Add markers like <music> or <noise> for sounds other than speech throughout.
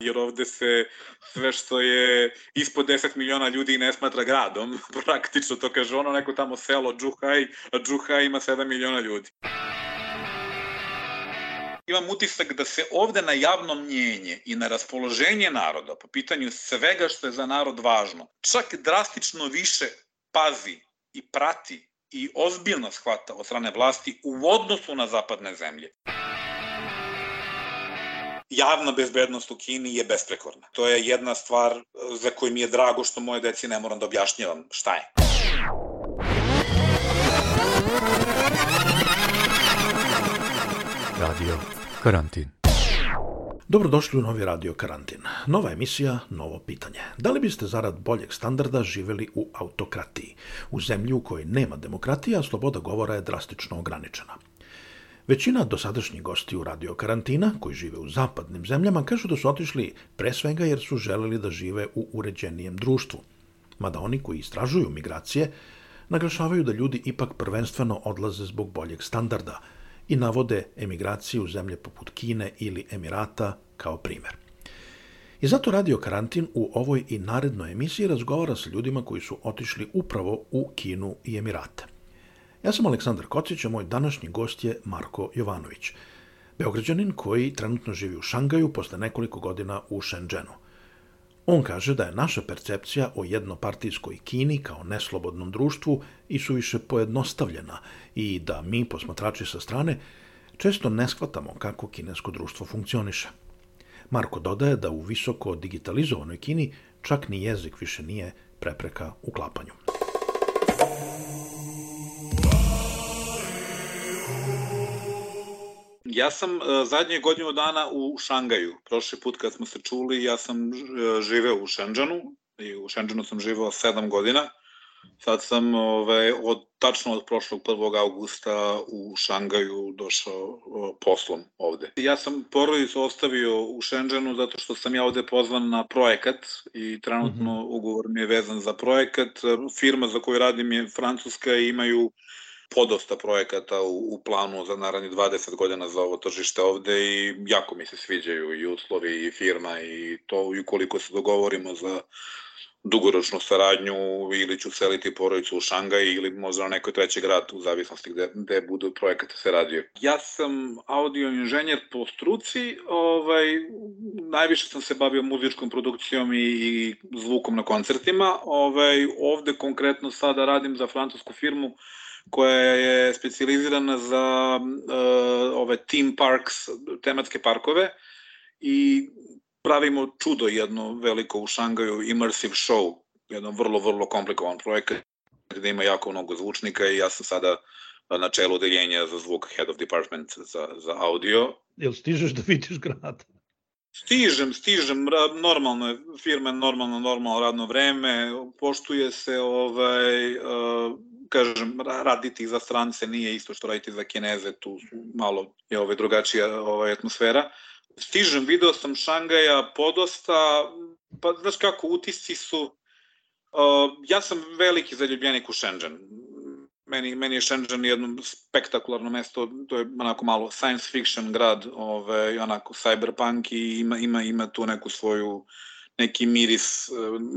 jer ovde se sve što je ispod 10 miliona ljudi ne smatra gradom, <laughs> praktično to kaže ono neko tamo selo Džuhaj, a Džuhaj ima 7 miliona ljudi imam utisak da se ovde na javno mnjenje i na raspoloženje naroda po pitanju svega što je za narod važno, čak drastično više pazi i prati i ozbiljno shvata od strane vlasti u odnosu na zapadne zemlje. Javna bezbednost u Kini je besprekorna. To je jedna stvar za koju mi je drago što moje deci ne moram da objašnjavam šta je. Radio Karantin. Dobrodošli u novi radio Karantin. Nova emisija, novo pitanje. Da li biste zarad boljeg standarda živeli u autokratiji, u zemlji u kojoj nema demokratija, sloboda govora je drastično ograničena? Većina dosadašnjih gosti u radio karantina, koji žive u zapadnim zemljama, kažu da su otišli pre svega jer su želeli da žive u uređenijem društvu. Mada oni koji istražuju migracije, naglašavaju da ljudi ipak prvenstveno odlaze zbog boljeg standarda – i navode emigraciju u zemlje poput Kine ili Emirata kao primer. I zato Radio Karantin u ovoj i narednoj emisiji razgovara sa ljudima koji su otišli upravo u Kinu i Emirate. Ja sam Aleksandar Kocić, a moj današnji gost je Marko Jovanović, beograđanin koji trenutno živi u Šangaju posle nekoliko godina u Shenzhenu. On kaže da je naša percepcija o jednopartijskoj Kini kao neslobodnom društvu i suviše pojednostavljena i da mi, posmatrači sa strane, često ne shvatamo kako kinesko društvo funkcioniše. Marko dodaje da u visoko digitalizovanoj Kini čak ni jezik više nije prepreka u Ja sam uh, zadnje godinu dana u Šangaju. Prošli put kad smo se čuli, ja sam uh, živeo u Šenđanu i u Šenđanu sam živeo sedam godina. Sad sam ove, od, tačno od prošlog 1. augusta u Šangaju došao o, poslom ovde. Ja sam porodicu ostavio u Šenđanu zato što sam ja ovde pozvan na projekat i trenutno mm -hmm. ugovor mi je vezan za projekat. Firma za koju radim je Francuska i imaju podosta projekata u, u planu za naravni 20 godina za ovo tržište ovde i jako mi se sviđaju i uslovi i firma i to i ukoliko se dogovorimo za dugoročnu saradnju ili ću seliti porodicu u Šangaj ili možda na nekoj treći grad u zavisnosti gde, gde budu projekata se radio. Ja sam audio inženjer po struci, ovaj, najviše sam se bavio muzičkom produkcijom i, i zvukom na koncertima. Ovaj, ovde konkretno sada radim za francusku firmu koja je specializirana za uh, ove theme parks, tematske parkove i pravimo čudo jedno veliko u Šangaju, immersive show, jedan vrlo, vrlo komplikovan projekat gde ima jako mnogo zvučnika i ja sam sada na čelu odeljenja za zvuk Head of Department za, za audio. Jel stižeš da vidiš grad? Stižem, stižem, normalno je, firme normalno, normalno radno vreme, poštuje se ovaj, uh, kažem, raditi za strance nije isto što raditi za kineze, tu malo je ovaj, drugačija ovaj, atmosfera. Stižem, video sam Šangaja podosta, pa znaš kako, utisci su, uh, ja sam veliki zaljubljenik u Shenzhen. Meni, meni je Shenzhen jedno spektakularno mesto, to je onako malo science fiction grad, ovaj, onako cyberpunk i ima, ima, ima tu neku svoju uh, neki miris e,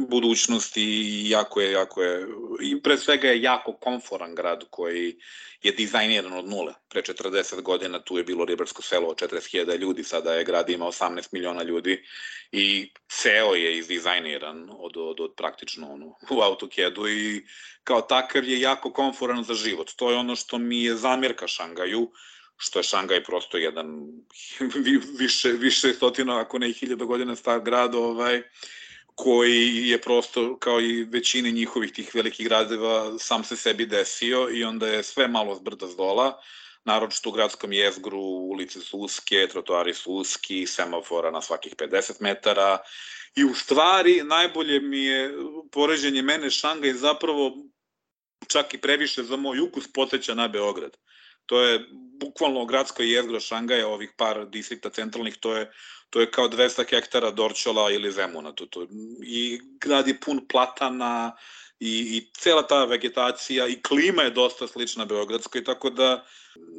budućnosti i jako je, jako je, i pre svega je jako komforan grad koji je dizajniran od nule. Pre 40 godina tu je bilo ribarsko selo od 40.000 ljudi, sada je grad ima 18 miliona ljudi i ceo je izdizajniran od, od, od praktično ono, u AutoCAD-u i kao takav je jako komforan za život. To je ono što mi je zamjerka Šangaju, što je Šangaj prosto jedan <laughs> više, više stotina, ako ne i hiljada godina star grad, ovaj, koji je prosto, kao i većine njihovih tih velikih gradeva, sam se sebi desio i onda je sve malo zbrda s dola, naročito u gradskom jezgru, ulice su uske, trotoari su uski, semafora na svakih 50 metara i u stvari najbolje mi je poređenje mene Šangaj zapravo čak i previše za moj ukus poteća na Beograd. To je bukvalno gradsko jezgro Šangaja, ovih par distrikta centralnih, to je, to je kao 200 hektara Dorčola ili Zemuna. To, to, I grad je pun platana, i, i cela ta vegetacija i klima je dosta slična Beogradskoj, tako da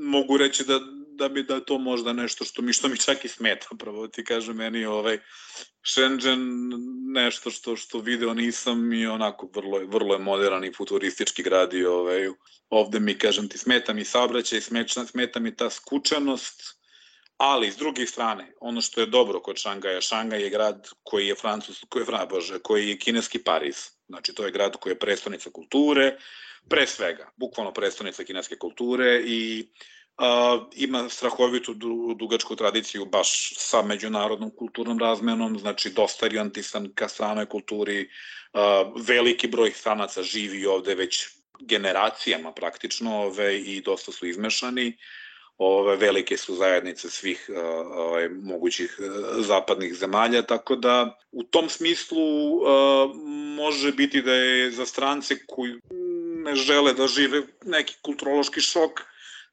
mogu reći da da bi da to možda nešto što mi što mi čak i smeta, pravo ti kaže meni ovaj Shenzhen nešto što što video nisam i onako vrlo je vrlo je moderan i futuristički grad i ovaj ovde mi kažem ti smeta mi saobraćaj, smeta, smeta mi ta skučenost, ali s druge strane, ono što je dobro kod Šangaja, Šangaj je grad koji je francus, koji je, bože, koji je kineski Pariz. Znači, to je grad koji je prestonica kulture, pre svega, bukvalno prestonica kineske kulture i a, ima strahovitu dugačku tradiciju baš sa međunarodnom kulturnom razmenom, znači dosta orijantisan ka stranoj kulturi, veliki broj stranaca živi ovde već generacijama praktično ove, i dosta su izmešani. Ove, velike su zajednice svih ove, mogućih zapadnih zemalja, tako da u tom smislu a, može biti da je za strance koji ne žele da žive neki kulturološki šok,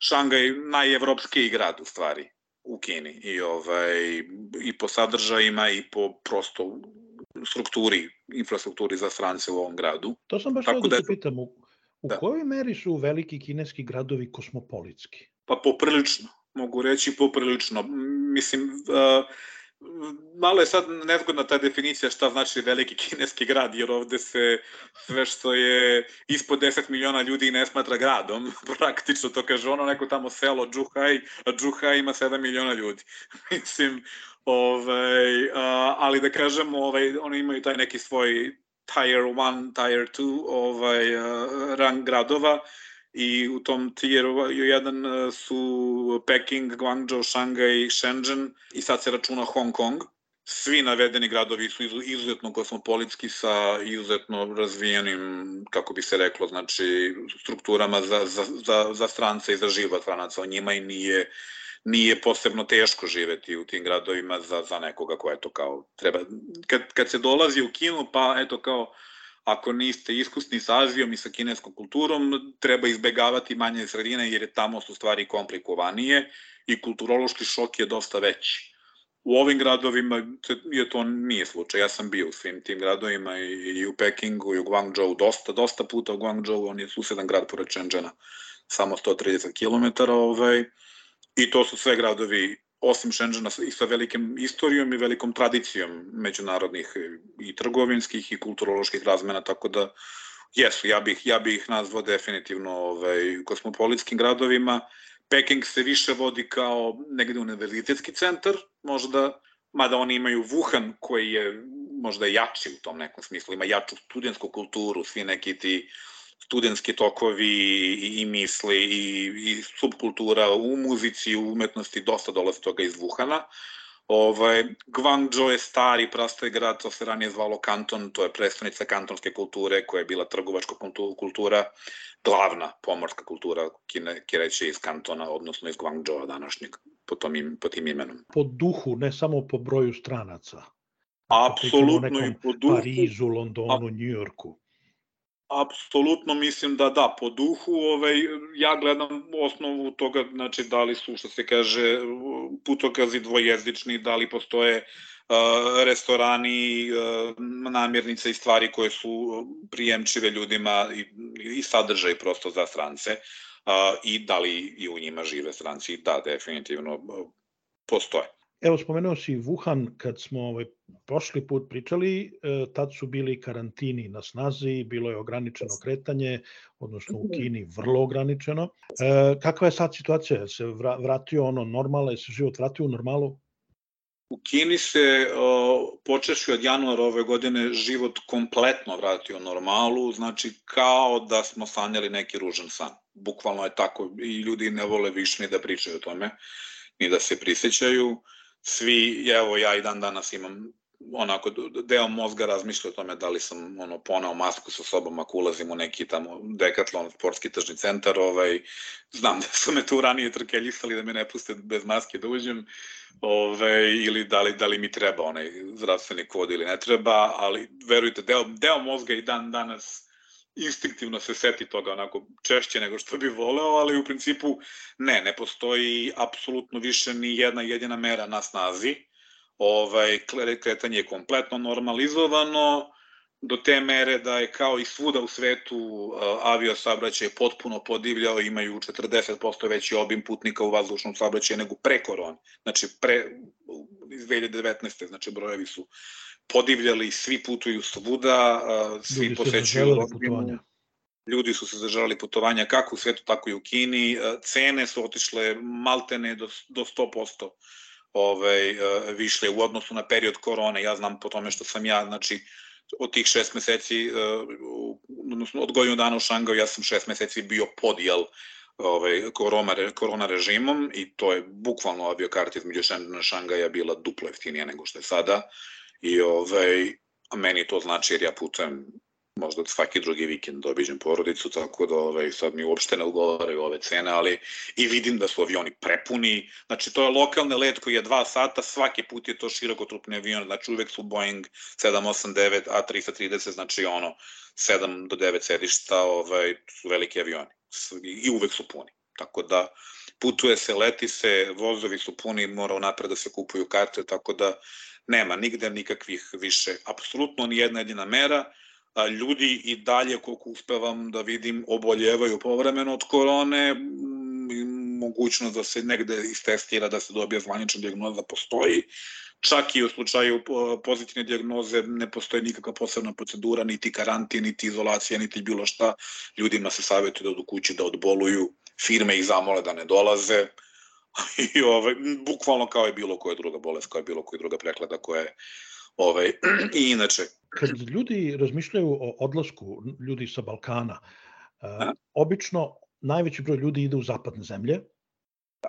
Šangaj najevropskiji grad u stvari u Kini i ovaj i po sadržajima i po prosto strukturi, infrastrukturi za strance u ovom gradu. To sam baš Tako da, da se pitam, u, u da. kojoj meri su veliki kineski gradovi kosmopolitski? Pa poprilično, mogu reći poprilično. Mislim, uh, malo je sad nezgodna ta definicija šta znači veliki kineski grad, jer ovde se sve što je ispod 10 miliona ljudi ne smatra gradom, <laughs> praktično to kaže ono neko tamo selo Džuhaj, a Džuhaj ima 7 miliona ljudi. <laughs> Mislim, ovaj, a, ali da kažemo, ovaj, oni imaju taj neki svoj tier 1, tier 2 ovaj, rang gradova, i u tom tieru 1 e, su Peking, Guangzhou, Shanghai, Shenzhen i sad se računa Hong Kong. Svi navedeni gradovi su izuzetno kosmopolitski sa izuzetno razvijenim, kako bi se reklo, znači strukturama za, za, za, za strance i za život stranaca. O njima i nije, nije posebno teško živeti u tim gradovima za, za nekoga ko je to kao treba. Kad, kad se dolazi u Kinu, pa eto kao ako niste iskusni sa Azijom i sa kineskom kulturom, treba izbegavati manje sredine jer je tamo su stvari komplikovanije i kulturološki šok je dosta veći. U ovim gradovima je to nije slučaj. Ja sam bio u svim tim gradovima i, u Pekingu i u Guangzhou dosta, dosta puta u Guangzhou, on je susedan grad pored Shenzhena, samo 130 km, ovaj, i to su sve gradovi osim Šenžana i sa velikim istorijom i velikom tradicijom međunarodnih i trgovinskih i kulturoloških razmena, tako da jesu, ja bih, ja bih ih nazvao definitivno ovaj, kosmopolitskim gradovima. Peking se više vodi kao negde univerzitetski centar, možda, mada oni imaju Wuhan koji je možda jači u tom nekom smislu, ima jaču studentsku kulturu, svi neki ti studentski tokovi i, i misli i, i subkultura u muzici, u umetnosti, dosta dolaze toga iz Vuhana. Ovaj, Guangzhou je stari prastoj grad, to se ranije zvalo Kanton, to je predstavnica kantonske kulture koja je bila trgovačka kultura, glavna pomorska kultura Kine, Kireće iz Kantona, odnosno iz Guangzhoua današnjeg, po, tom im, po tim imenom. Po duhu, ne samo po broju stranaca. Apsolutno i po duhu. Parizu, Londonu, Njujorku. Apsolutno mislim da da, po duhu, ovaj, ja gledam osnovu toga, znači da li su, što se kaže, putokazi dvojezični, da li postoje restorani, namirnice i stvari koje su prijemčive ljudima i, i sadržaj prosto za strance i da li i u njima žive stranci, da, definitivno postoje. Evo, spomenuo si Wuhan, kad smo ovaj, prošli put pričali, e, tad su bili karantini na snazi, bilo je ograničeno kretanje, odnosno u Kini vrlo ograničeno. E, kakva je sad situacija? Se vratio ono normale, se život vratio u normalu? U Kini se o, počeši od januara ove godine život kompletno vratio u normalu, znači kao da smo sanjali neki ružan san. Bukvalno je tako i ljudi ne vole više ni da pričaju o tome, ni da se prisjećaju svi, evo ja i dan danas imam onako deo mozga razmišlja o tome da li sam ono ponao masku sa sobom ako ulazim u neki tamo dekatlon sportski tržni centar, ovaj znam da su me tu ranije trkeljisali da me ne puste bez maske da uđem. Ovaj ili da li da li mi treba onaj zdravstveni kod ili ne treba, ali verujte deo deo mozga i dan danas instinktivno se seti toga onako češće nego što bi voleo, ali u principu ne, ne postoji apsolutno više ni jedna jedina mera na snazi. Ovaj, kretanje je kompletno normalizovano do te mere da je kao i svuda u svetu avio saobraćaj potpuno podivljao, imaju 40% veći obim putnika u vazdušnom saobraćaju nego pre korone. Znači pre iz 2019. znači brojevi su podivljali, svi putuju svuda, svi Ljudi posećuju putovanja. Ljudi su se zažalili putovanja kako u svetu, tako i u Kini. Cene su otišle maltene do, do 100% ovaj, višle u odnosu na period korone. Ja znam po tome što sam ja, znači, od tih šest meseci, e, odnosno od godinu dana u Šangaju, ja sam šest meseci bio podijel ovaj, korona, korona režimom i to je bukvalno aviokarta između Šendona Šangaja bila duplo jeftinija nego što je sada. I ovaj, meni to znači jer ja putujem možda svaki drugi vikend dobiđem da porodicu, tako da ovaj, sad mi uopšte ne ugovaraju ove cene, ali i vidim da su avioni prepuni. Znači, to je lokalni let koji je dva sata, svaki put je to širokotrupni avion, znači uvek su Boeing 789, A330, znači ono, 7 do 9 sedišta, ovaj, su veliki avioni i uvek su puni. Tako da, putuje se, leti se, vozovi su puni, mora unapred da se kupuju karte, tako da nema nigde nikakvih više, apsolutno ni jedna jedina mera, ljudi i dalje, koliko uspevam da vidim, oboljevaju povremeno od korone, mogućnost da se negde istestira, da se dobije zvanična diagnoza postoji. Čak i u slučaju pozitivne diagnoze ne postoji nikakva posebna procedura, niti karantin, niti izolacija, niti bilo šta. Ljudima se savjetuje da odu kući da odboluju, firme ih zamole da ne dolaze. <laughs> I ovaj, bukvalno kao je bilo koja druga bolest, kao je bilo koja druga preklada koja je ovaj, <clears throat> i inače kad ljudi razmišljaju o odlasku ljudi sa Balkana, uh, obično najveći broj ljudi ide u zapadne zemlje,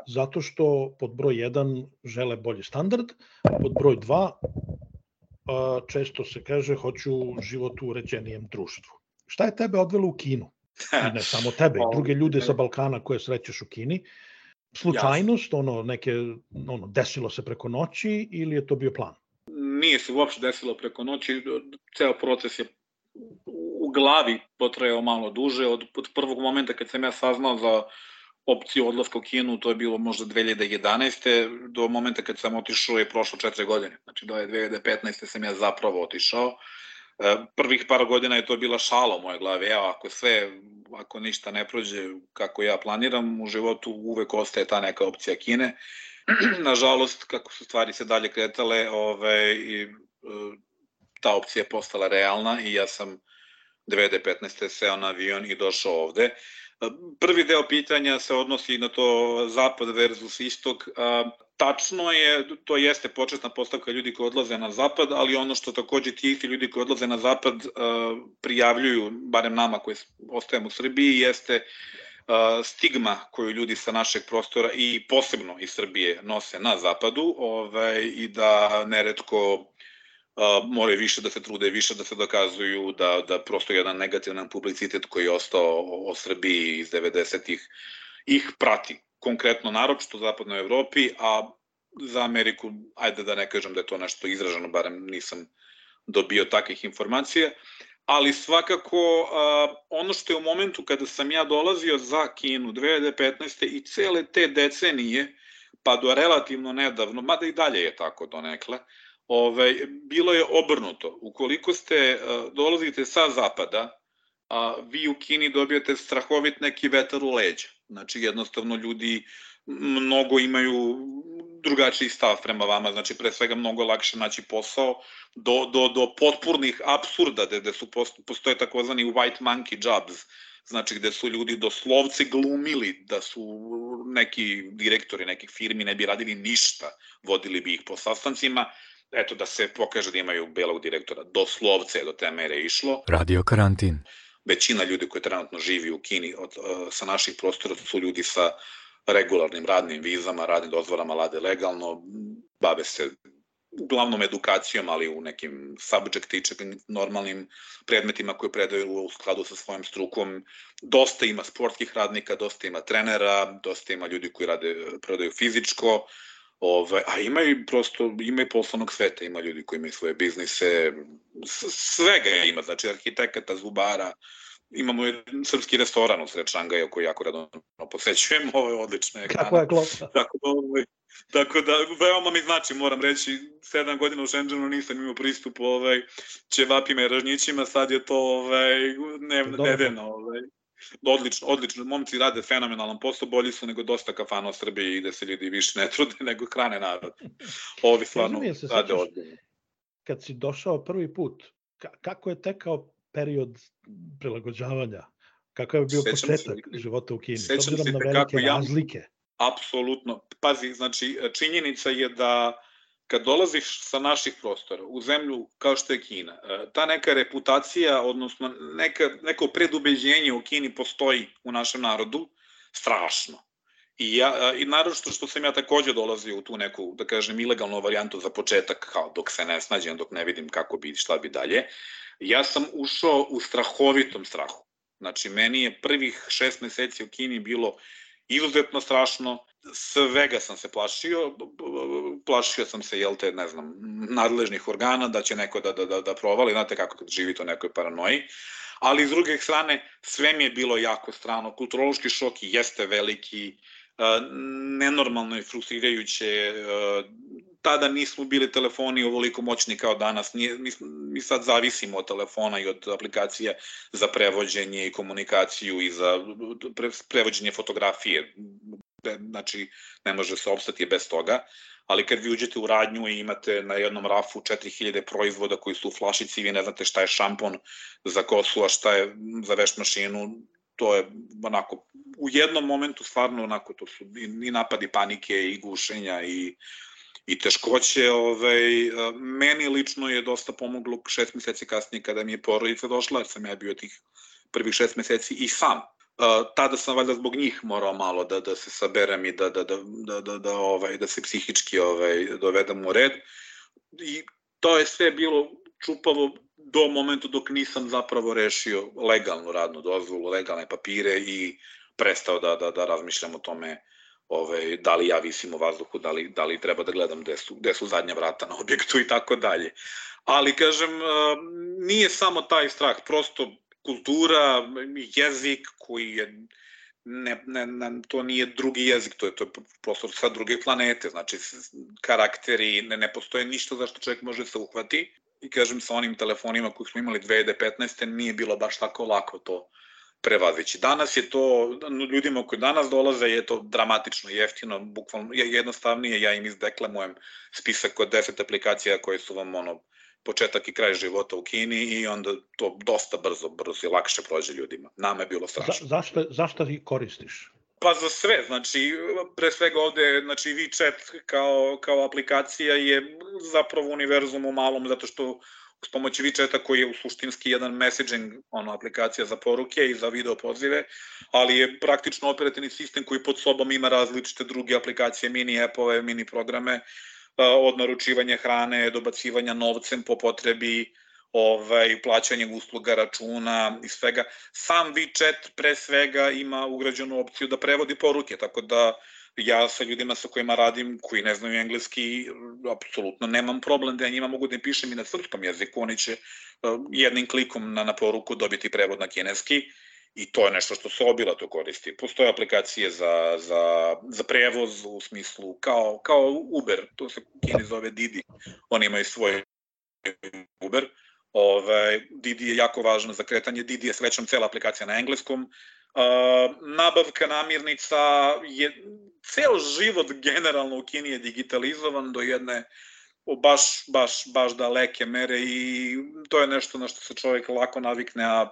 zato što pod broj 1 žele bolji standard, pod broj 2 uh, često se kaže hoću život u uređenijem društvu. Šta je tebe odvelo u Kinu? I ne samo tebe, i <laughs> druge ljude sa Balkana koje srećeš u Kini. Slučajnost, ono, neke, ono, desilo se preko noći ili je to bio plan? Nije se uopšte desilo preko noći, ceo proces je u glavi potrajao malo duže, od, od prvog momenta kad sam ja saznao za opciju odlaska u Kinu, to je bilo možda 2011. Do momenta kad sam otišao je prošlo četiri godine. Znači do 2015. sam ja zapravo otišao. E, prvih par godina je to bila šala u moje glavi. Evo, ako sve, ako ništa ne prođe kako ja planiram, u životu uvek ostaje ta neka opcija Kine. <clears throat> nažalost, kako su stvari se dalje kretale, ovaj, i, e, ta opcija je postala realna i ja sam 2015. seo na avion i došao ovde. E, prvi deo pitanja se odnosi na to zapad versus istok. Tačno je, to jeste početna postavka ljudi koji odlaze na zapad, ali ono što takođe ti isti ljudi koji odlaze na zapad prijavljuju, barem nama koji ostajemo u Srbiji, jeste stigma koju ljudi sa našeg prostora i posebno iz Srbije nose na zapadu ovaj, i da neretko uh, moraju više da se trude, više da se dokazuju, da, da prosto jedan negativan publicitet koji je ostao o Srbiji iz 90-ih ih prati. Konkretno naročito u zapadnoj Evropi, a za Ameriku, ajde da ne kažem da je to nešto izraženo, barem nisam dobio takvih informacija. Uh, ali svakako uh, ono što je u momentu kada sam ja dolazio za Kinu 2015. i cele te decenije, pa do relativno nedavno, mada i dalje je tako donekle, ovaj, bilo je obrnuto. Ukoliko ste uh, dolazite sa zapada, a vi u Kini dobijate strahovit neki vetar u leđa. Znači jednostavno ljudi mnogo imaju drugačiji stav prema vama, znači pre svega mnogo lakše naći posao, do, do, do potpurnih absurda, gde, gde su postoje takozvani white monkey jobs, znači gde su ljudi doslovce glumili da su neki direktori nekih firmi ne bi radili ništa, vodili bi ih po sastancima, eto da se pokaže da imaju belog direktora, doslovce do te mere išlo. Radio karantin. Većina ljudi koji trenutno živi u Kini od, uh, sa naših prostora su ljudi sa regularnim radnim vizama, radnim dozvolama, rade legalno, bave se uglavnom edukacijom, ali u nekim subject normalnim predmetima koje predaju u skladu sa svojim strukom. Dosta ima sportskih radnika, dosta ima trenera, dosta ima ljudi koji rade, predaju fizičko, Ove, a ima i prosto, ima i poslovnog sveta, ima ljudi koji imaju svoje biznise, svega ima, znači arhitekata, zubara, imamo jedan srpski restoran u sred Šangaja koji jako radno posećujem, ovo je odlično. Kako je klopa. Tako da, ovaj, tako da, veoma mi znači, moram reći, sedam godina u Šenđanu nisam imao pristup ovaj, ćevapima i ražnjićima, sad je to ovaj, ne, nedeljno. Ovaj. Odlično, odlično. Momci rade fenomenalan posao, bolji su nego dosta kafana u Srbiji i da se ljudi više ne trude <laughs> nego hrane narod. Ovi stvarno rade odlično. Kad si došao prvi put, kako je tekao period prilagođavanja? Kakav je bio Sećam početak se, života u Kini? Sećam se na velike ja, razlike. Apsolutno. Pazi, znači, činjenica je da kad dolaziš sa naših prostora u zemlju kao što je Kina, e, ta neka reputacija, odnosno neka, neko predubeđenje u Kini postoji u našem narodu, strašno. I, ja, I naravno što sam ja takođe dolazio u tu neku, da kažem, ilegalnu varijantu za početak, kao dok se ne snađem, dok ne vidim kako bi, šta bi dalje, ja sam ušao u strahovitom strahu. Znači, meni je prvih šest meseci u Kini bilo izuzetno strašno, svega sam se plašio, plašio sam se, jel te, ne znam, nadležnih organa, da će neko da, da, da, da provali, znate kako kad živite u nekoj paranoji, ali s druge strane, sve mi je bilo jako strano, kulturološki šok jeste veliki, nenormalno je frustrirajuće, tada nismo bili telefoni ovoliko moćni kao danas, mi, mi sad zavisimo od telefona i od aplikacija za prevođenje i komunikaciju i za pre, prevođenje fotografije, znači ne može se obstati bez toga, ali kad vi uđete u radnju i imate na jednom rafu 4000 proizvoda koji su u flašici i vi ne znate šta je šampon za kosu, a šta je za veš mašinu, to je onako, u jednom momentu stvarno onako, to su i, i napadi panike i gušenja i i teškoće, ovaj, meni lično je dosta pomoglo šest meseci kasnije kada mi je porodica došla, jer sam ja bio tih prvih šest meseci i sam. Uh, tada sam valjda zbog njih morao malo da da se saberem i da da da da da, da ovaj da se psihički ovaj dovedem u red. I to je sve bilo čupavo do momenta dok nisam zapravo rešio legalnu radnu dozvolu, legalne papire i prestao da da da razmišljam o tome ove, da li ja visim u vazduhu, da li, da li treba da gledam gde su, gde su zadnja vrata na objektu i tako dalje. Ali, kažem, nije samo taj strah, prosto kultura, jezik koji je ne, ne, ne, to nije drugi jezik, to je, to je prosto sa druge planete, znači karakteri, ne, ne postoje ništa zašto čovjek može se uhvati. I kažem, sa onim telefonima koji smo imali 2015. nije bilo baš tako lako to prevazići. Danas je to, ljudima koji danas dolaze je to dramatično jeftino, bukvalno jednostavnije, ja im izdeklamujem spisak od 10 aplikacija koje su vam ono, početak i kraj života u Kini i onda to dosta brzo, brzo i lakše prođe ljudima. Nama je bilo strašno. Za, zašto, zašto ih koristiš? Pa za sve, znači, pre svega ovde, znači, WeChat kao, kao aplikacija je zapravo univerzum u malom, zato što s pomoći WeChata koji je u suštinski jedan messaging ono, aplikacija za poruke i za video pozive, ali je praktično operativni sistem koji pod sobom ima različite druge aplikacije, mini appove, mini programe, od naručivanja hrane, dobacivanja novcem po potrebi, ovaj, plaćanje usluga, računa i svega. Sam WeChat pre svega ima ugrađenu opciju da prevodi poruke, tako da ja sa ljudima sa kojima radim, koji ne znaju engleski, apsolutno nemam problem da ja njima mogu da im pišem i na srpskom jeziku, oni će uh, jednim klikom na, na poruku dobiti prevod na kineski i to je nešto što se obila to koristi. Postoje aplikacije za, za, za prevoz u smislu kao, kao Uber, to se Kini zove Didi, oni imaju svoj Uber, ovaj, Didi je jako važno za kretanje, Didi je srećom cela aplikacija na engleskom, Uh, nabavka namirnica je ceo život generalno u Kini je digitalizovan do jedne baš, baš, baš daleke mere i to je nešto na što se čovjek lako navikne, a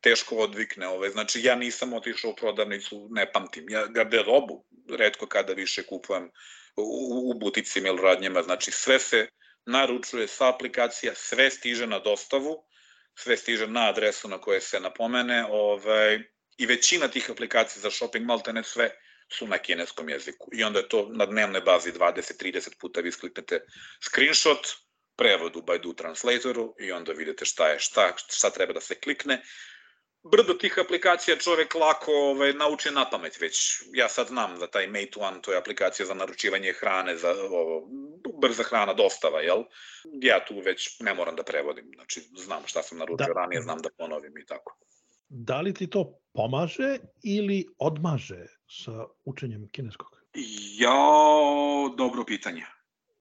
teško odvikne. Ove. Znači, ja nisam otišao u prodavnicu, ne pamtim. Ja garderobu redko kada više kupujem u, u buticima ili radnjama. Znači, sve se naručuje sa aplikacija, sve stiže na dostavu, sve stiže na adresu na koje se napomene. Ovaj, I većina tih aplikacija za shopping, malte ne sve, su na kineskom jeziku. I onda je to na dnevnoj bazi 20-30 puta vi skliknete screenshot, prevod u Baidu Translatoru i onda vidite šta je, šta, šta treba da se klikne. Brdo tih aplikacija čovek lako ovaj, nauči na pamet već. Ja sad znam za taj Mate One, to je aplikacija za naručivanje hrane, za ovo, brza hrana, dostava, jel? Ja tu već ne moram da prevodim, znači znam šta sam naručio da. ranije, znam da ponovim i tako. Da li ti to pomaže ili odmaže sa učenjem kineskog? Ja, dobro pitanje. <laughs>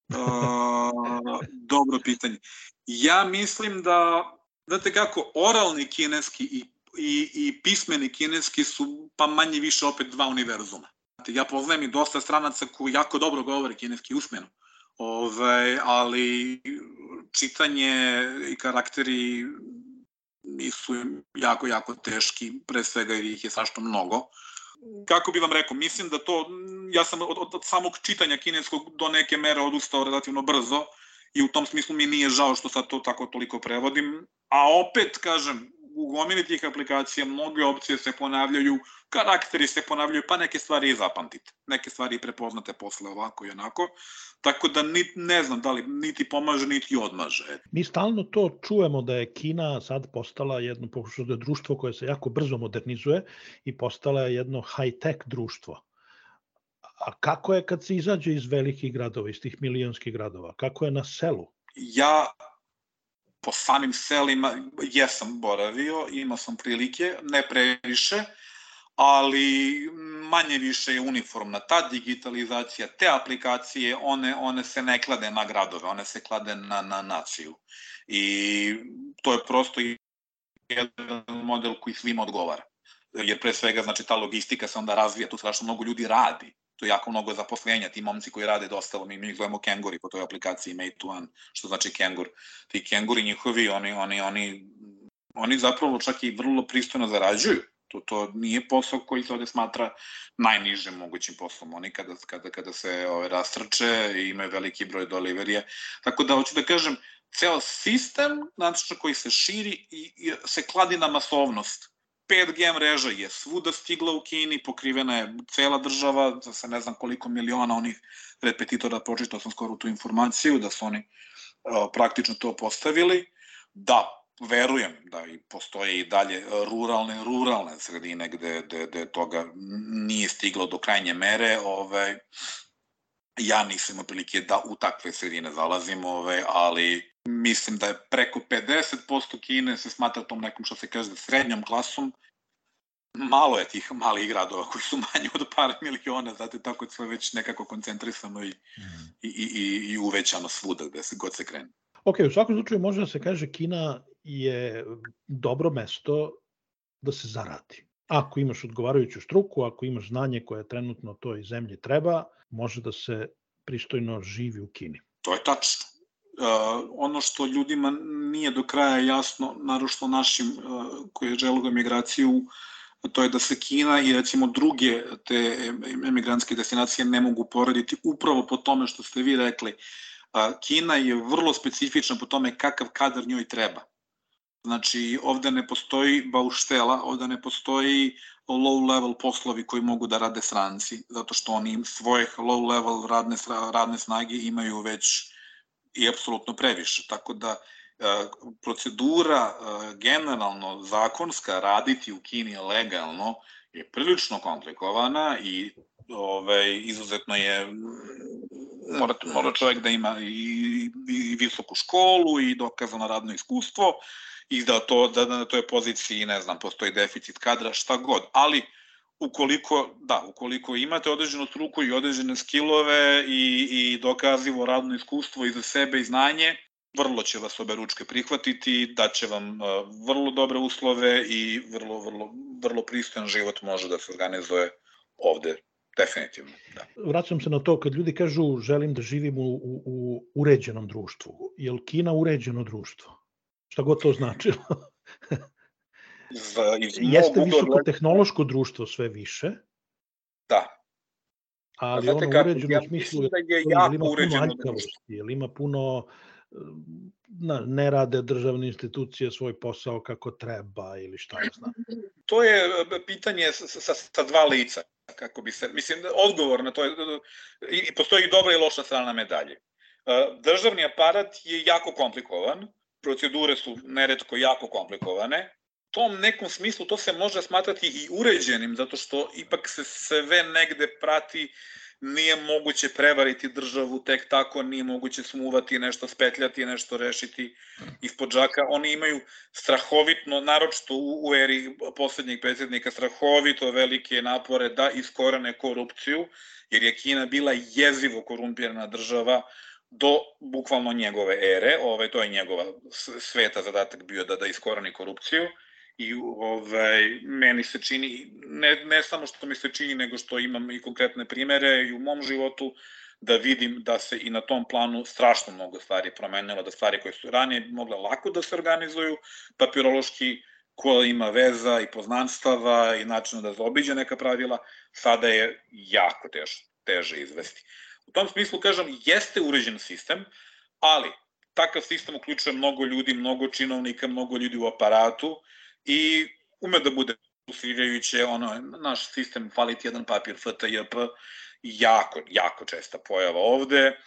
Uh, dobro pitanje. Ja mislim da, znate kako, oralni kineski i, i, i pismeni kineski su pa manje više opet dva univerzuma. Ja poznajem i dosta stranaca koji jako dobro govore kineski usmeno, Ove, ali čitanje i karakteri nisu jako, jako teški, pre svega jer ih je sašto mnogo. Kako bi vam rekao, mislim da to, ja sam od, od, od samog čitanja kineskog do neke mere odustao relativno brzo i u tom smislu mi nije žao što sad to tako toliko prevodim, a opet, kažem, u gomini tih aplikacija mnoge opcije se ponavljaju, karakteri se ponavljaju, pa neke stvari i zapamtite. Neke stvari i prepoznate posle ovako i onako. Tako da ni, ne znam da li niti pomaže, niti odmaže. Mi stalno to čujemo da je Kina sad postala jedno da je društvo koje se jako brzo modernizuje i postala je jedno high-tech društvo. A kako je kad se izađe iz velikih gradova, iz tih milionskih gradova? Kako je na selu? Ja po samim selima jesam boravio, imao sam prilike, ne previše, ali manje više je uniformna. Ta digitalizacija, te aplikacije, one, one se ne klade na gradove, one se klade na, na naciju. I to je prosto jedan model koji svima odgovara. Jer pre svega, znači, ta logistika se onda razvija, tu strašno mnogo ljudi radi to je jako mnogo zaposlenja, ti momci koji rade dosta, mi, mi ih zovemo kenguri po toj aplikaciji Mate One, što znači kengur. Ti kenguri njihovi, oni, oni, oni, oni zapravo čak i vrlo pristojno zarađuju. To, to nije posao koji se ovde smatra najnižim mogućim poslom. Oni kada, kada, kada se ove, rastrče i imaju veliki broj deliverije. Tako da, hoću da kažem, ceo sistem znači, koji se širi i, i se kladi na masovnost 5G mreža je svuda stigla u Kini, pokrivena je cela država, sa ne znam koliko miliona onih repetitora, pročitao sam skoro tu informaciju, da su oni uh, praktično to postavili. Da, verujem da i postoje i dalje ruralne ruralne sredine gde, gde, gde toga nije stiglo do krajnje mere, ove, ja nisam imao prilike da u takve sredine zalazim, ove, ali mislim da je preko 50% Kine se smatra tom nekom što se kaže srednjom klasom. Malo je tih malih gradova koji su manji od par miliona, tako je sve već nekako koncentrisano i, mm. i, i, i uvećano svuda gde se god se krene. Ok, u svakom slučaju može da se kaže Kina je dobro mesto da se zaradi. Ako imaš odgovarajuću struku, ako imaš znanje koje trenutno toj zemlji treba, može da se pristojno živi u Kini. To je tačno uh, ono što ljudima nije do kraja jasno, narošto našim uh, koji žele emigraciju, to je da se Kina i recimo druge te emigrantske destinacije ne mogu porediti upravo po tome što ste vi rekli. Uh, Kina je vrlo specifična po tome kakav kadar njoj treba. Znači, ovde ne postoji bauštela, ovde ne postoji low level poslovi koji mogu da rade stranci, zato što oni svoje low level radne, radne snage imaju već i apsolutno previše. Tako da e, procedura e, generalno zakonska raditi u Kini legalno je prilično komplikovana i ovaj, izuzetno je mora, mora čovjek da ima i, i visoku školu i dokazano radno iskustvo i da to da na toj poziciji ne znam postoji deficit kadra šta god ali ukoliko, da, ukoliko imate određenu struku i određene skillove i, i dokazivo radno iskustvo i za sebe i znanje, vrlo će vas obe ručke prihvatiti, da će vam uh, vrlo dobre uslove i vrlo, vrlo, vrlo pristojan život može da se organizuje ovde definitivno. Da. Vraćam se na to kad ljudi kažu želim da živim u, u, u uređenom društvu. Je li Kina uređeno društvo? Šta god to značilo? <laughs> za, iz Jeste visoko tehnološko društvo sve više. Da. Ali Znate ono kako, uređeno ja smislu da je jako ima uređeno društvo. Jel ima puno na, ne rade državne institucije svoj posao kako treba ili šta ja znam. To je e, pitanje sa, sa, sa dva lica, kako bi se, mislim, odgovor na to je, i postoji i dobra i loša strana medalje. E, državni aparat je jako komplikovan, procedure su neretko jako komplikovane, tom nekom smislu to se može smatrati i uređenim, zato što ipak se sve negde prati nije moguće prevariti državu tek tako, nije moguće smuvati, nešto spetljati, nešto rešiti ispod džaka. Oni imaju strahovitno, naročito u, u eri poslednjeg predsjednika, strahovito velike napore da iskorane korupciju, jer je Kina bila jezivo korumpirana država do bukvalno njegove ere, ove, to je njegova sveta zadatak bio da, da iskorani korupciju i ovaj, meni se čini, ne, ne samo što mi se čini, nego što imam i konkretne primere i u mom životu, da vidim da se i na tom planu strašno mnogo stvari promenilo, da stvari koje su ranije mogle lako da se organizuju, papirološki, ko ima veza i poznanstava i načina da zaobiđe neka pravila, sada je jako teže, teže izvesti. U tom smislu, kažem, jeste uređen sistem, ali takav sistem uključuje mnogo ljudi, mnogo činovnika, mnogo ljudi u aparatu i ume da bude frustrirajuće, ono, naš sistem, fali ti jedan papir, FTJP, jako, jako česta pojava ovde.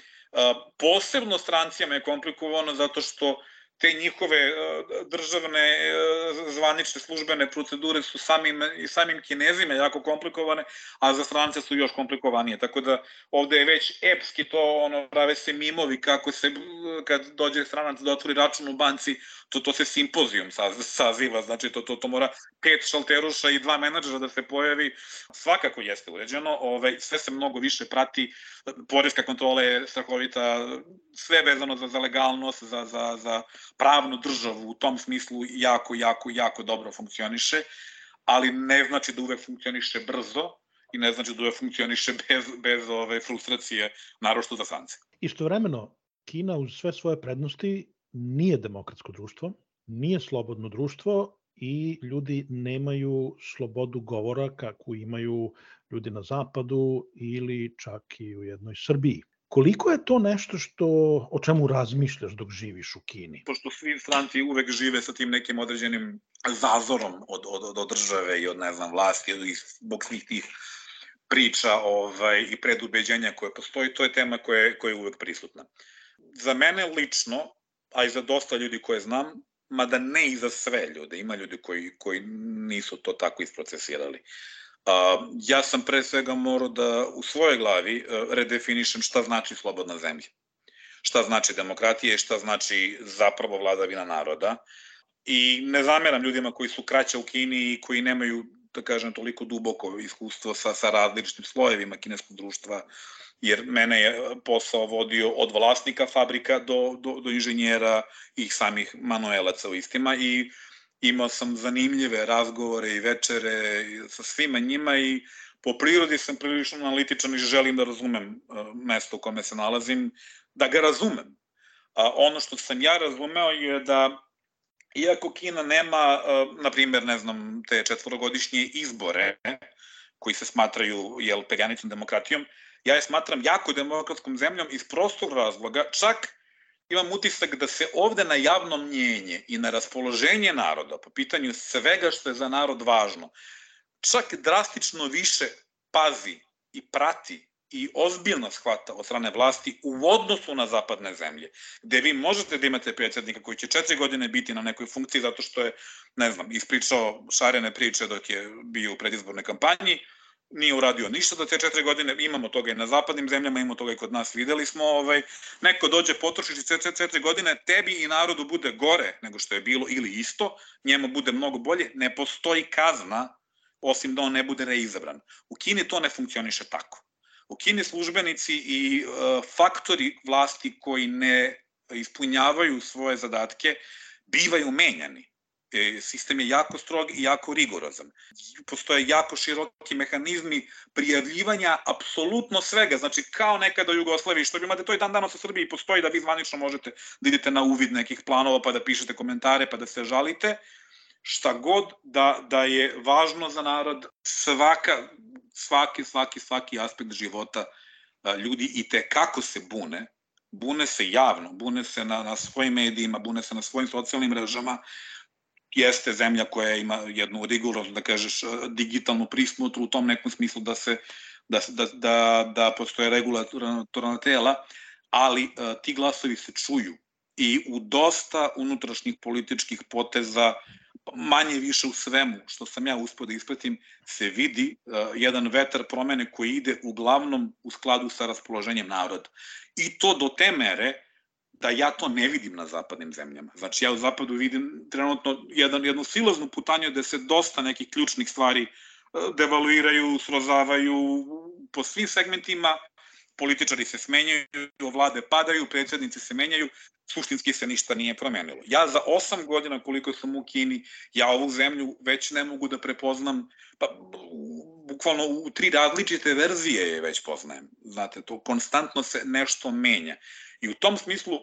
Posebno strancima je komplikovano zato što te njihove e, državne e, zvanične službene procedure su samim, i samim kinezima jako komplikovane, a za strance su još komplikovanije. Tako da ovde je već epski to, ono, prave se mimovi kako se, kad dođe stranac da otvori račun u banci, to, to se simpozijum saziva, znači to, to, to mora pet šalteruša i dva menadžera da se pojavi. Svakako jeste uređeno, ovaj, sve se mnogo više prati, poreska kontrola je strahovita, sve vezano za, za legalnost, za, za, za pravnu državu u tom smislu jako, jako, jako dobro funkcioniše, ali ne znači da uvek funkcioniše brzo i ne znači da uvek funkcioniše bez, bez ove frustracije, narošto za strance. Istovremeno, Kina uz sve svoje prednosti nije demokratsko društvo, nije slobodno društvo i ljudi nemaju slobodu govora kako imaju ljudi na zapadu ili čak i u jednoj Srbiji. Koliko je to nešto što, o čemu razmišljaš dok živiš u Kini? Pošto svi stranci uvek žive sa tim nekim određenim zazorom od, od, od države i od, ne znam, vlasti i zbog svih tih priča ovaj, i predubeđenja koje postoji, to je tema koja je, koja je uvek prisutna. Za mene lično, a i za dosta ljudi koje znam, mada ne i za sve ljude, ima ljudi koji, koji nisu to tako isprocesirali. Uh, ja sam pre svega morao da u svojoj glavi uh, redefinišem šta znači slobodna zemlja. Šta znači demokratija i šta znači zapravo vladavina naroda. I ne zameram ljudima koji su kraća u Kini i koji nemaju, da kažem, toliko duboko iskustvo sa, sa različitim slojevima kineskog društva, jer mene je posao vodio od vlasnika fabrika do, do, do inženjera i samih manuelaca u istima i imao sam zanimljive razgovore i večere sa svima njima i po prirodi sam prilično analitičan i želim da razumem mesto u kome se nalazim, da ga razumem. A ono što sam ja razumeo je da iako Kina nema, na primjer, ne znam, te četvorogodišnje izbore koji se smatraju jel, perjanicom demokratijom, ja je smatram jako demokratskom zemljom iz prostog razloga, čak imam utisak da se ovde na javno mnjenje i na raspoloženje naroda po pitanju svega što je za narod važno, čak drastično više pazi i prati i ozbiljno shvata od strane vlasti u odnosu na zapadne zemlje, gde vi možete da imate predsjednika koji će četiri godine biti na nekoj funkciji zato što je, ne znam, ispričao šarene priče dok je bio u predizbornoj kampanji, nije uradio ništa za te četiri godine, imamo toga i na zapadnim zemljama, imamo toga i kod nas, videli smo, ovaj, neko dođe, potrošiš četiri, četiri godine, tebi i narodu bude gore nego što je bilo ili isto, njemu bude mnogo bolje, ne postoji kazna osim da on ne bude reizabran. U Kini to ne funkcioniše tako. U Kini službenici i uh, faktori vlasti koji ne ispunjavaju svoje zadatke bivaju menjani E, sistem je jako strog i jako rigorozan. Postoje jako široki mehanizmi prijavljivanja apsolutno svega, znači kao nekada u Jugoslaviji, što bi imate to i dan danas u Srbiji postoji da vi zvanično možete da idete na uvid nekih planova pa da pišete komentare pa da se žalite, šta god da, da je važno za narod, svaka, svaki, svaki, svaki aspekt života ljudi i te kako se bune, bune se javno, bune se na, na svojim medijima, bune se na svojim socijalnim mrežama, jeste zemlja koja ima jednu rigoroznu, da kažeš, digitalnu prismotru u tom nekom smislu da se da, da, da, da postoje regulatorna tela, ali uh, ti glasovi se čuju i u dosta unutrašnjih političkih poteza manje više u svemu što sam ja uspio da ispratim se vidi uh, jedan vetar promene koji ide uglavnom u skladu sa raspoloženjem naroda. I to do te mere da ja to ne vidim na zapadnim zemljama. Znači ja u zapadu vidim trenutno jedan, jednu silaznu putanju da se dosta nekih ključnih stvari uh, devaluiraju, srozavaju po svim segmentima, političari se smenjaju, vlade padaju, predsednici se menjaju, suštinski se ništa nije promenilo. Ja za osam godina koliko sam u Kini, ja ovu zemlju već ne mogu da prepoznam, pa bukvalno u tri različite verzije je već poznajem. Znate, to konstantno se nešto menja. I u tom smislu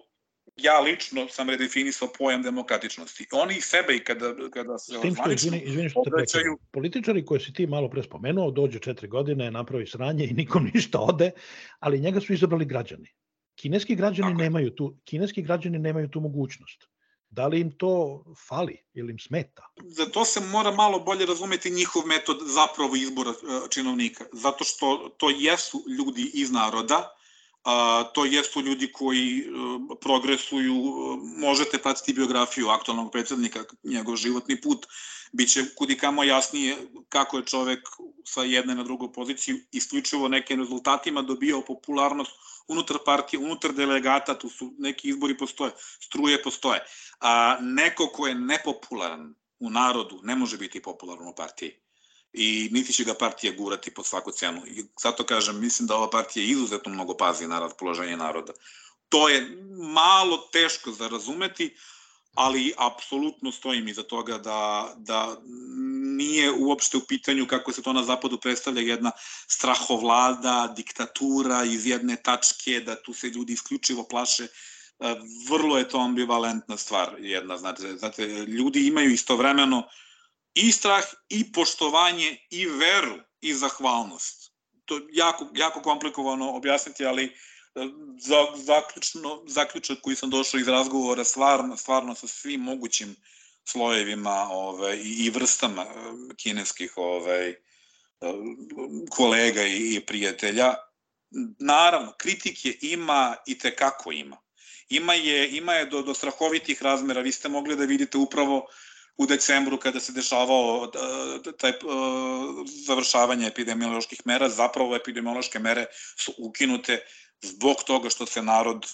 ja lično sam redefinisao pojam demokratičnosti. Oni sebe i kada, kada se što, izvini, izvini što te prekidam, političari koje si ti malo pre spomenuo, dođe četiri godine, napravi sranje i nikom <laughs> ništa ode, ali njega su izabrali građani. Kineski građani Tako nemaju tu kineski građani nemaju tu mogućnost. Da li im to fali ili im smeta? Za to se mora malo bolje razumeti njihov metod zapravo izbora e, činovnika, zato što to jesu ljudi iz naroda, a, to jesu ljudi koji a, e, progresuju, e, možete pratiti biografiju aktualnog predsednika, njegov životni put, biće kudi kamo jasnije kako je čovek sa jedne na drugu poziciju isključivo nekim rezultatima dobio popularnost unutar partije, unutar delegata, tu su neki izbori postoje, struje postoje. A neko ko je nepopularan u narodu ne može biti popularan u partiji i niti će ga partija gurati po svaku cenu. I zato kažem, mislim da ova partija izuzetno mnogo pazi na raspoloženje naroda. To je malo teško za razumeti, ali apsolutno stojim iza toga da, da nije uopšte u pitanju kako se to na zapadu predstavlja jedna strahovlada, diktatura iz jedne tačke, da tu se ljudi isključivo plaše e, vrlo je to ambivalentna stvar jedna, znate, znate, ljudi imaju istovremeno i strah, i poštovanje, i veru, i zahvalnost. To je jako, jako komplikovano objasniti, ali za, zaključno, zaključak koji sam došao iz razgovora stvarno, stvarno sa svim mogućim slojevima ove, i, vrstama eh, kineskih ove, ovaj, kolega i, i prijatelja. Naravno, kritike ima i te kako ima. Ima je, ima je do, do strahovitih razmera. Vi ste mogli da vidite upravo u decembru kada se dešavao eh, taj završavanje epidemioloških mera, zapravo epidemiološke mere su ukinute zbog toga što se narod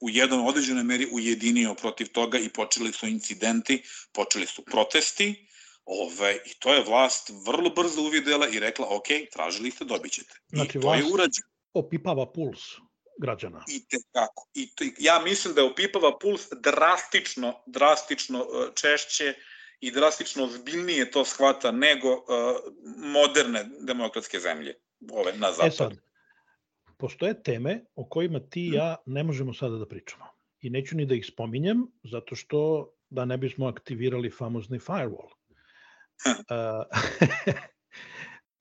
u jednom određenoj meri ujedinio protiv toga i počeli su incidenti, počeli su protesti, Ove, I to je vlast vrlo brzo uvidela i rekla, ok, tražili ste, dobit ćete. Znači, I to je urađeno. opipava puls građana. I te kako. I to, ja mislim da je opipava puls drastično, drastično e, češće i drastično zbiljnije to shvata nego uh, moderne demokratske zemlje ove na zapadu. E sad, postoje teme o kojima ti i ja ne možemo sada da pričamo. I neću ni da ih spominjem, zato što da ne bismo aktivirali famozni firewall. <laughs>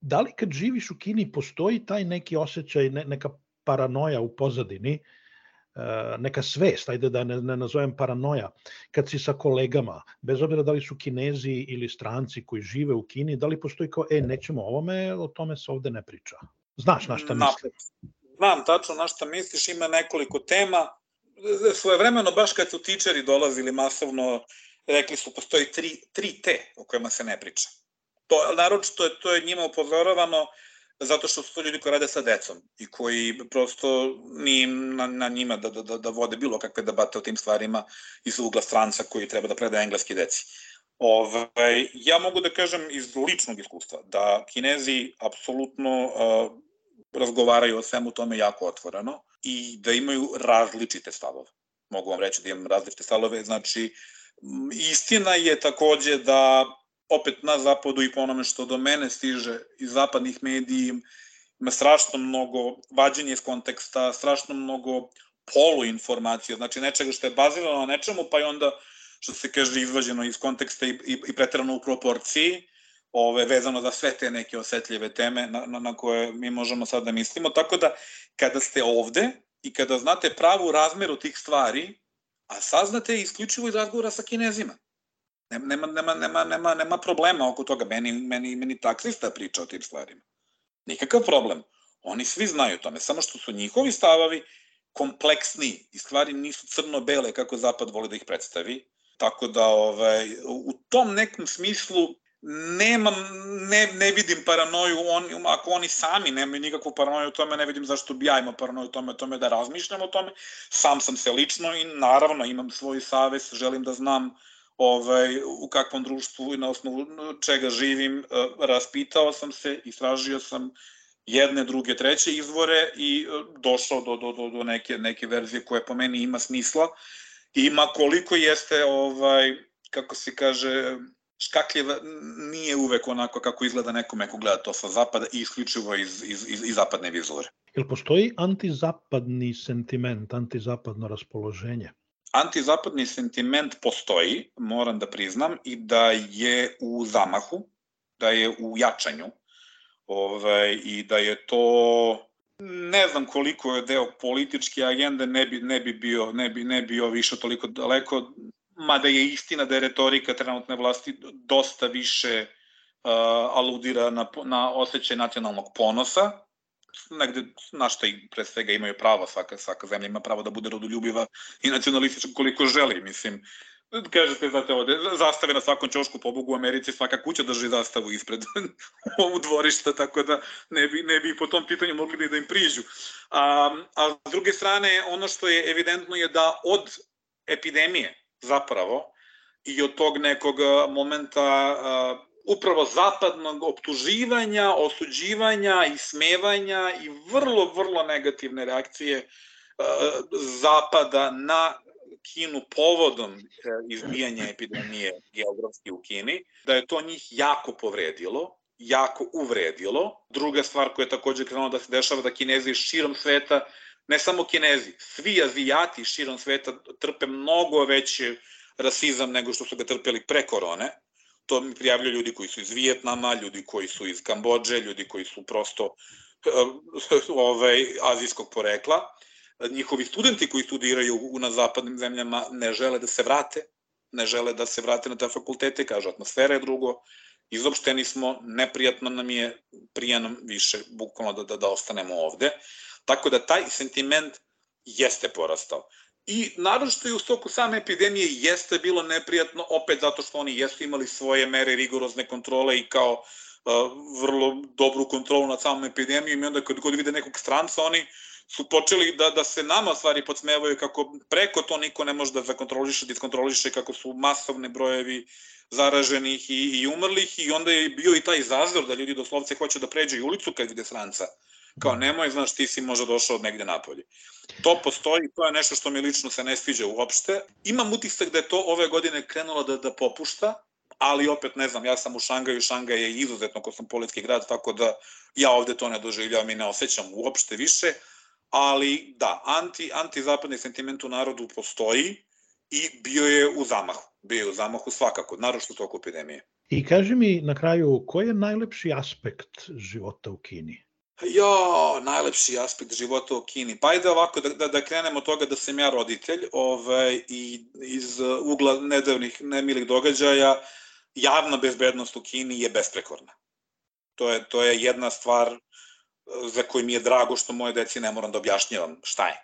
da li kad živiš u Kini postoji taj neki osjećaj, ne, neka paranoja u pozadini, neka svest, ajde da ne, ne nazovem paranoja, kad si sa kolegama, bez obzira da li su kinezi ili stranci koji žive u Kini, da li postoji kao, e, nećemo ovome, o tome se ovde ne priča. Znaš na šta mislim? znam tačno na šta misliš, ima nekoliko tema. Svoje vremeno, baš kad su tičeri dolazili masovno, rekli su postoji tri, tri te o kojima se ne priča. To, naročito je, to je njima upozoravano zato što su to ljudi koji rade sa decom i koji prosto ni na, na njima da, da, da vode bilo kakve debate o tim stvarima iz ugla stranca koji treba da predaje engleski deci. Ove, ovaj, ja mogu da kažem iz ličnog iskustva da Kinezi apsolutno uh, razgovaraju o svemu tome jako otvoreno i da imaju različite stavove. Mogu vam reći da imam različite stavove, znači istina je takođe da opet na zapadu i po onome što do mene stiže iz zapadnih medija ima strašno mnogo vađenja iz konteksta, strašno mnogo poluinformacija, znači nečega što je bazirano na nečemu, pa je onda, što se kaže, izvađeno iz konteksta i, i, i pretrano u proporciji, ove, vezano za sve te neke osetljive teme na, na, na koje mi možemo sad da mislimo. Tako da, kada ste ovde i kada znate pravu razmeru tih stvari, a saznate isključivo iz razgovora sa kinezima. Nema, nema, nema, nema, nema problema oko toga. Meni, meni, meni taksista priča o tim stvarima. Nikakav problem. Oni svi znaju tome, samo što su njihovi stavovi kompleksniji i stvari nisu crno-bele kako Zapad voli da ih predstavi, Tako da ovaj, u tom nekom smislu nemam, ne, ne vidim paranoju, on, ako oni sami nemaju nikakvu paranoju o tome, ne vidim zašto bi ja imao paranoju o tome, o tome da razmišljam o tome. Sam sam se lično i naravno imam svoj savez, želim da znam ovaj, u kakvom društvu i na osnovu čega živim, eh, raspitao sam se, istražio sam jedne, druge, treće izvore i eh, došao do, do, do, do neke, neke verzije koje po meni ima smisla. Ima koliko jeste, ovaj, kako se kaže, škakljiva nije uvek onako kako izgleda nekome ko gleda to sa zapada i isključivo iz, iz, iz, iz zapadne vizure. Jel postoji antizapadni sentiment, antizapadno raspoloženje? Antizapadni sentiment postoji, moram da priznam, i da je u zamahu, da je u jačanju, ovaj, i da je to ne znam koliko je deo političke agende, ne bi, ne bi, bio, ne bi, ne bio više toliko daleko, mada je istina da je retorika trenutne vlasti dosta više uh, aludira na, na osjećaj nacionalnog ponosa, negde na što i pre svega imaju pravo, svaka, svaka zemlja ima pravo da bude rodoljubiva i nacionalistička koliko želi, mislim. Kažete, znate, ovde, zastave na svakom čošku pobogu u Americi, svaka kuća drži zastavu ispred <laughs> ovu dvorišta, tako da ne bi, ne bi po tom pitanju mogli da im priđu. A, a s druge strane, ono što je evidentno je da od epidemije, zapravo i od tog nekog momenta upravo zapadnog optuživanja, osuđivanja i smevanja i vrlo, vrlo negativne reakcije zapada na Kinu povodom e, izbijanja epidemije geografski u Kini, da je to njih jako povredilo, jako uvredilo. Druga stvar koja je takođe krenula da se dešava da Kinezi širom sveta ne samo Kinezi, svi Azijati širom sveta trpe mnogo veći rasizam nego što su ga trpeli pre korone. To mi prijavljaju ljudi koji su iz Vijetnama, ljudi koji su iz Kambođe, ljudi koji su prosto ovaj, azijskog porekla. Njihovi studenti koji studiraju na zapadnim zemljama ne žele da se vrate, ne žele da se vrate na te fakultete, kažu atmosfera je drugo, izopšteni smo, neprijatno nam je, prijanom više, bukvalno da, da, da ostanemo ovde. Tako da taj sentiment jeste porastao. I naročito i u stoku same epidemije jeste bilo neprijatno, opet zato što oni jesu imali svoje mere rigorozne kontrole i kao uh, vrlo dobru kontrolu nad samom epidemijom i onda kad god vide nekog stranca, oni su počeli da, da se nama stvari podsmevaju kako preko to niko ne može da zakontroliše, diskontroliše, kako su masovne brojevi zaraženih i, i umrlih i onda je bio i taj zazor da ljudi doslovce hoće da pređe i ulicu kad vide stranca Kao nemoj, znaš, ti si možda došao od negde napolje. To postoji, to je nešto što mi lično se ne sviđa uopšte. Imam utisak da je to ove godine krenulo da, da popušta, ali opet ne znam, ja sam u Šangaju, Šangaj je izuzetno kosmopolitski grad, tako da ja ovde to ne doživljavam i ne osjećam uopšte više, ali da, anti, anti-zapadni sentiment u narodu postoji i bio je u zamahu. Bio je u zamahu svakako, naročito toku epidemije. I kaži mi na kraju, koji je najlepši aspekt života u Kini? Jo, najlepši aspekt života u Kini. Pa ajde ovako da, da, da krenemo od toga da sam ja roditelj ovaj, i iz ugla nedavnih nemilih događaja javna bezbednost u Kini je besprekorna. To je, to je jedna stvar eh, za koju mi je drago što moje deci ne moram da objašnjavam šta je.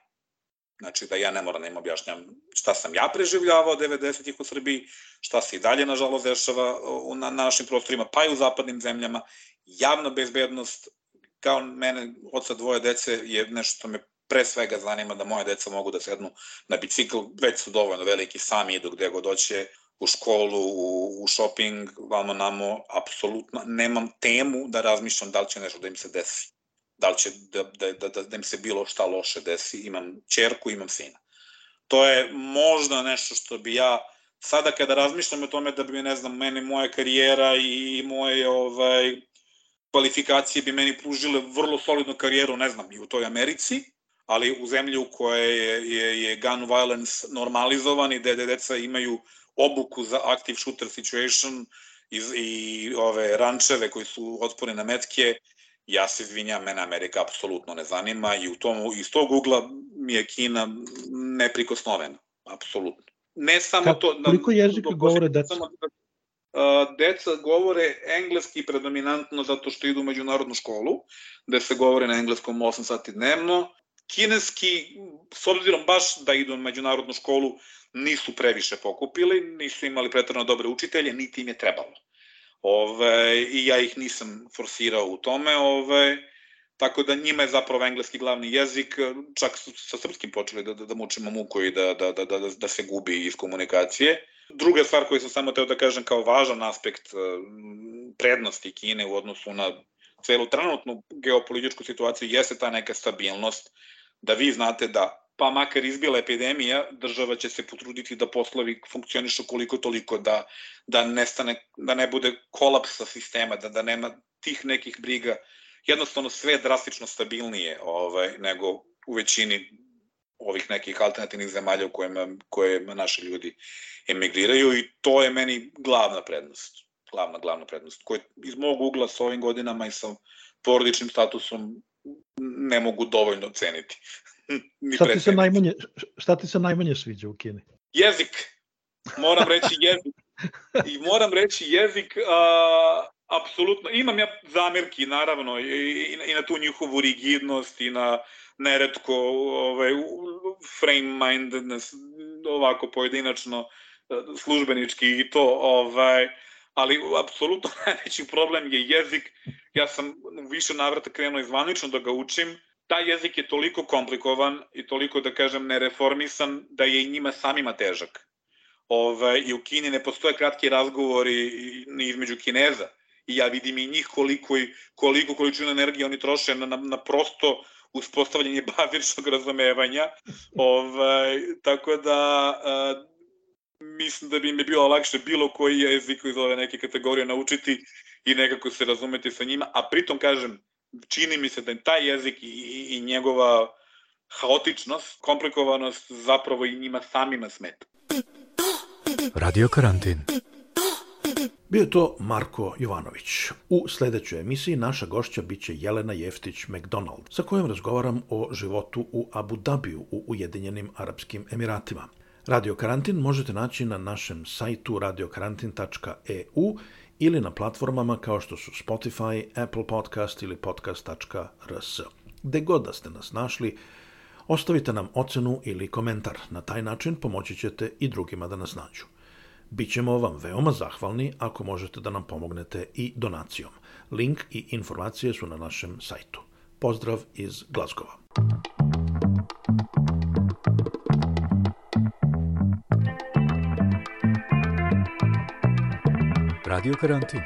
Znači da ja ne moram da im objašnjam šta sam ja preživljavao 90-ih u Srbiji, šta se i dalje nažalost dešava na našim prostorima, pa i u zapadnim zemljama. Javna bezbednost kao mene, oca dvoje dece, je nešto što me pre svega zanima da moje deca mogu da sednu na bicikl, već su dovoljno veliki, sami idu gde god doće, u školu, u, u shopping, vamo namo, apsolutno nemam temu da razmišljam da li će nešto da im se desi. Da li će da, da, da, da, da im se bilo šta loše desi. Imam čerku, imam sina. To je možda nešto što bi ja sada kada razmišljam o tome da bi, ne znam, meni moja karijera i moje ovaj, kvalifikacije bi meni pružile vrlo solidnu karijeru, ne znam, i u toj Americi, ali u zemlji u kojoj je, je, je gun violence normalizovan i gde deca imaju obuku za active shooter situation i, i ove rančeve koji su otporni na metke, ja se izvinjam, mene Amerika apsolutno ne zanima i u tom, iz tog ugla mi je Kina neprikosnovena, apsolutno. Ne samo Kako, to... Koliko jezika govore deca? Samo, deca govore engleski predominantno zato što idu u međunarodnu školu, gde se govore na engleskom 8 sati dnevno. kineski, s obzirom baš da idu na međunarodnu školu, nisu previše pokupili, nisu imali pretrano dobre učitelje, niti im je trebalo. Ove, I ja ih nisam forsirao u tome, ove, tako da njima je zapravo engleski glavni jezik, čak su sa srpskim počeli da, da, da mučimo muku i da, da, da, da, da se gubi iz komunikacije. Druga stvar koju sam samo teo da kažem kao važan aspekt prednosti Kine u odnosu na celu trenutnu geopolitičku situaciju jeste ta neka stabilnost, da vi znate da pa makar izbila epidemija, država će se potruditi da poslovi funkcionišu koliko toliko, da, da, nestane, da ne bude kolapsa sistema, da, da nema tih nekih briga. Jednostavno sve je drastično stabilnije ovaj, nego u većini ovih nekih alternativnih zemalja u kojima, kojima naši ljudi emigriraju i to je meni glavna prednost. Glavna, glavna prednost. Koja iz mog ugla sa ovim godinama i sa porodičnim statusom ne mogu dovoljno ceniti. <laughs> šta, ti se najmanje, šta ti se najmanje sviđa u Kini? Jezik. Moram reći jezik. <laughs> I moram reći jezik, a, apsolutno, imam ja zamirki naravno i, i, i na tu njihovu rigidnost i na neretko ovaj, frame mindedness ovako pojedinačno službenički i to ovaj ali apsolutno <laughs> najveći problem je jezik. Ja sam više navrata krenuo izvanično da ga učim. Taj jezik je toliko komplikovan i toliko, da kažem, nereformisan da je i njima samima težak. Ove, ovaj, I u Kini ne postoje kratki razgovori između Kineza. I ja vidim i njih koliko, i, koliko količinu energije oni troše na, na, na prosto uspostavljanje <laughs> bazičnog razumevanja. Ovaj, tako da mislim da bi im je bilo lakše bilo koji jezik iz ove neke kategorije naučiti i nekako se razumeti sa njima, a pritom kažem, čini mi se da je taj jezik i, i, i njegova haotičnost, komplikovanost zapravo i njima samima smeta. Radio karantin. Bio je to Marko Jovanović. U sledećoj emisiji naša gošća biće Jelena Jeftić-McDonald, sa kojom razgovaram o životu u Abu Dhabiju u Ujedinjenim Arapskim Emiratima. Radio Karantin možete naći na našem sajtu radiokarantin.eu ili na platformama kao što su Spotify, Apple Podcast ili podcast.rs. Gde god da ste nas našli, ostavite nam ocenu ili komentar. Na taj način pomoći ćete i drugima da nas nađu. Bićemo vam veoma zahvalni ako možete da nam pomognete i donacijom. Link i informacije su na našem sajtu. Pozdrav iz Glazgova. Radio Karantin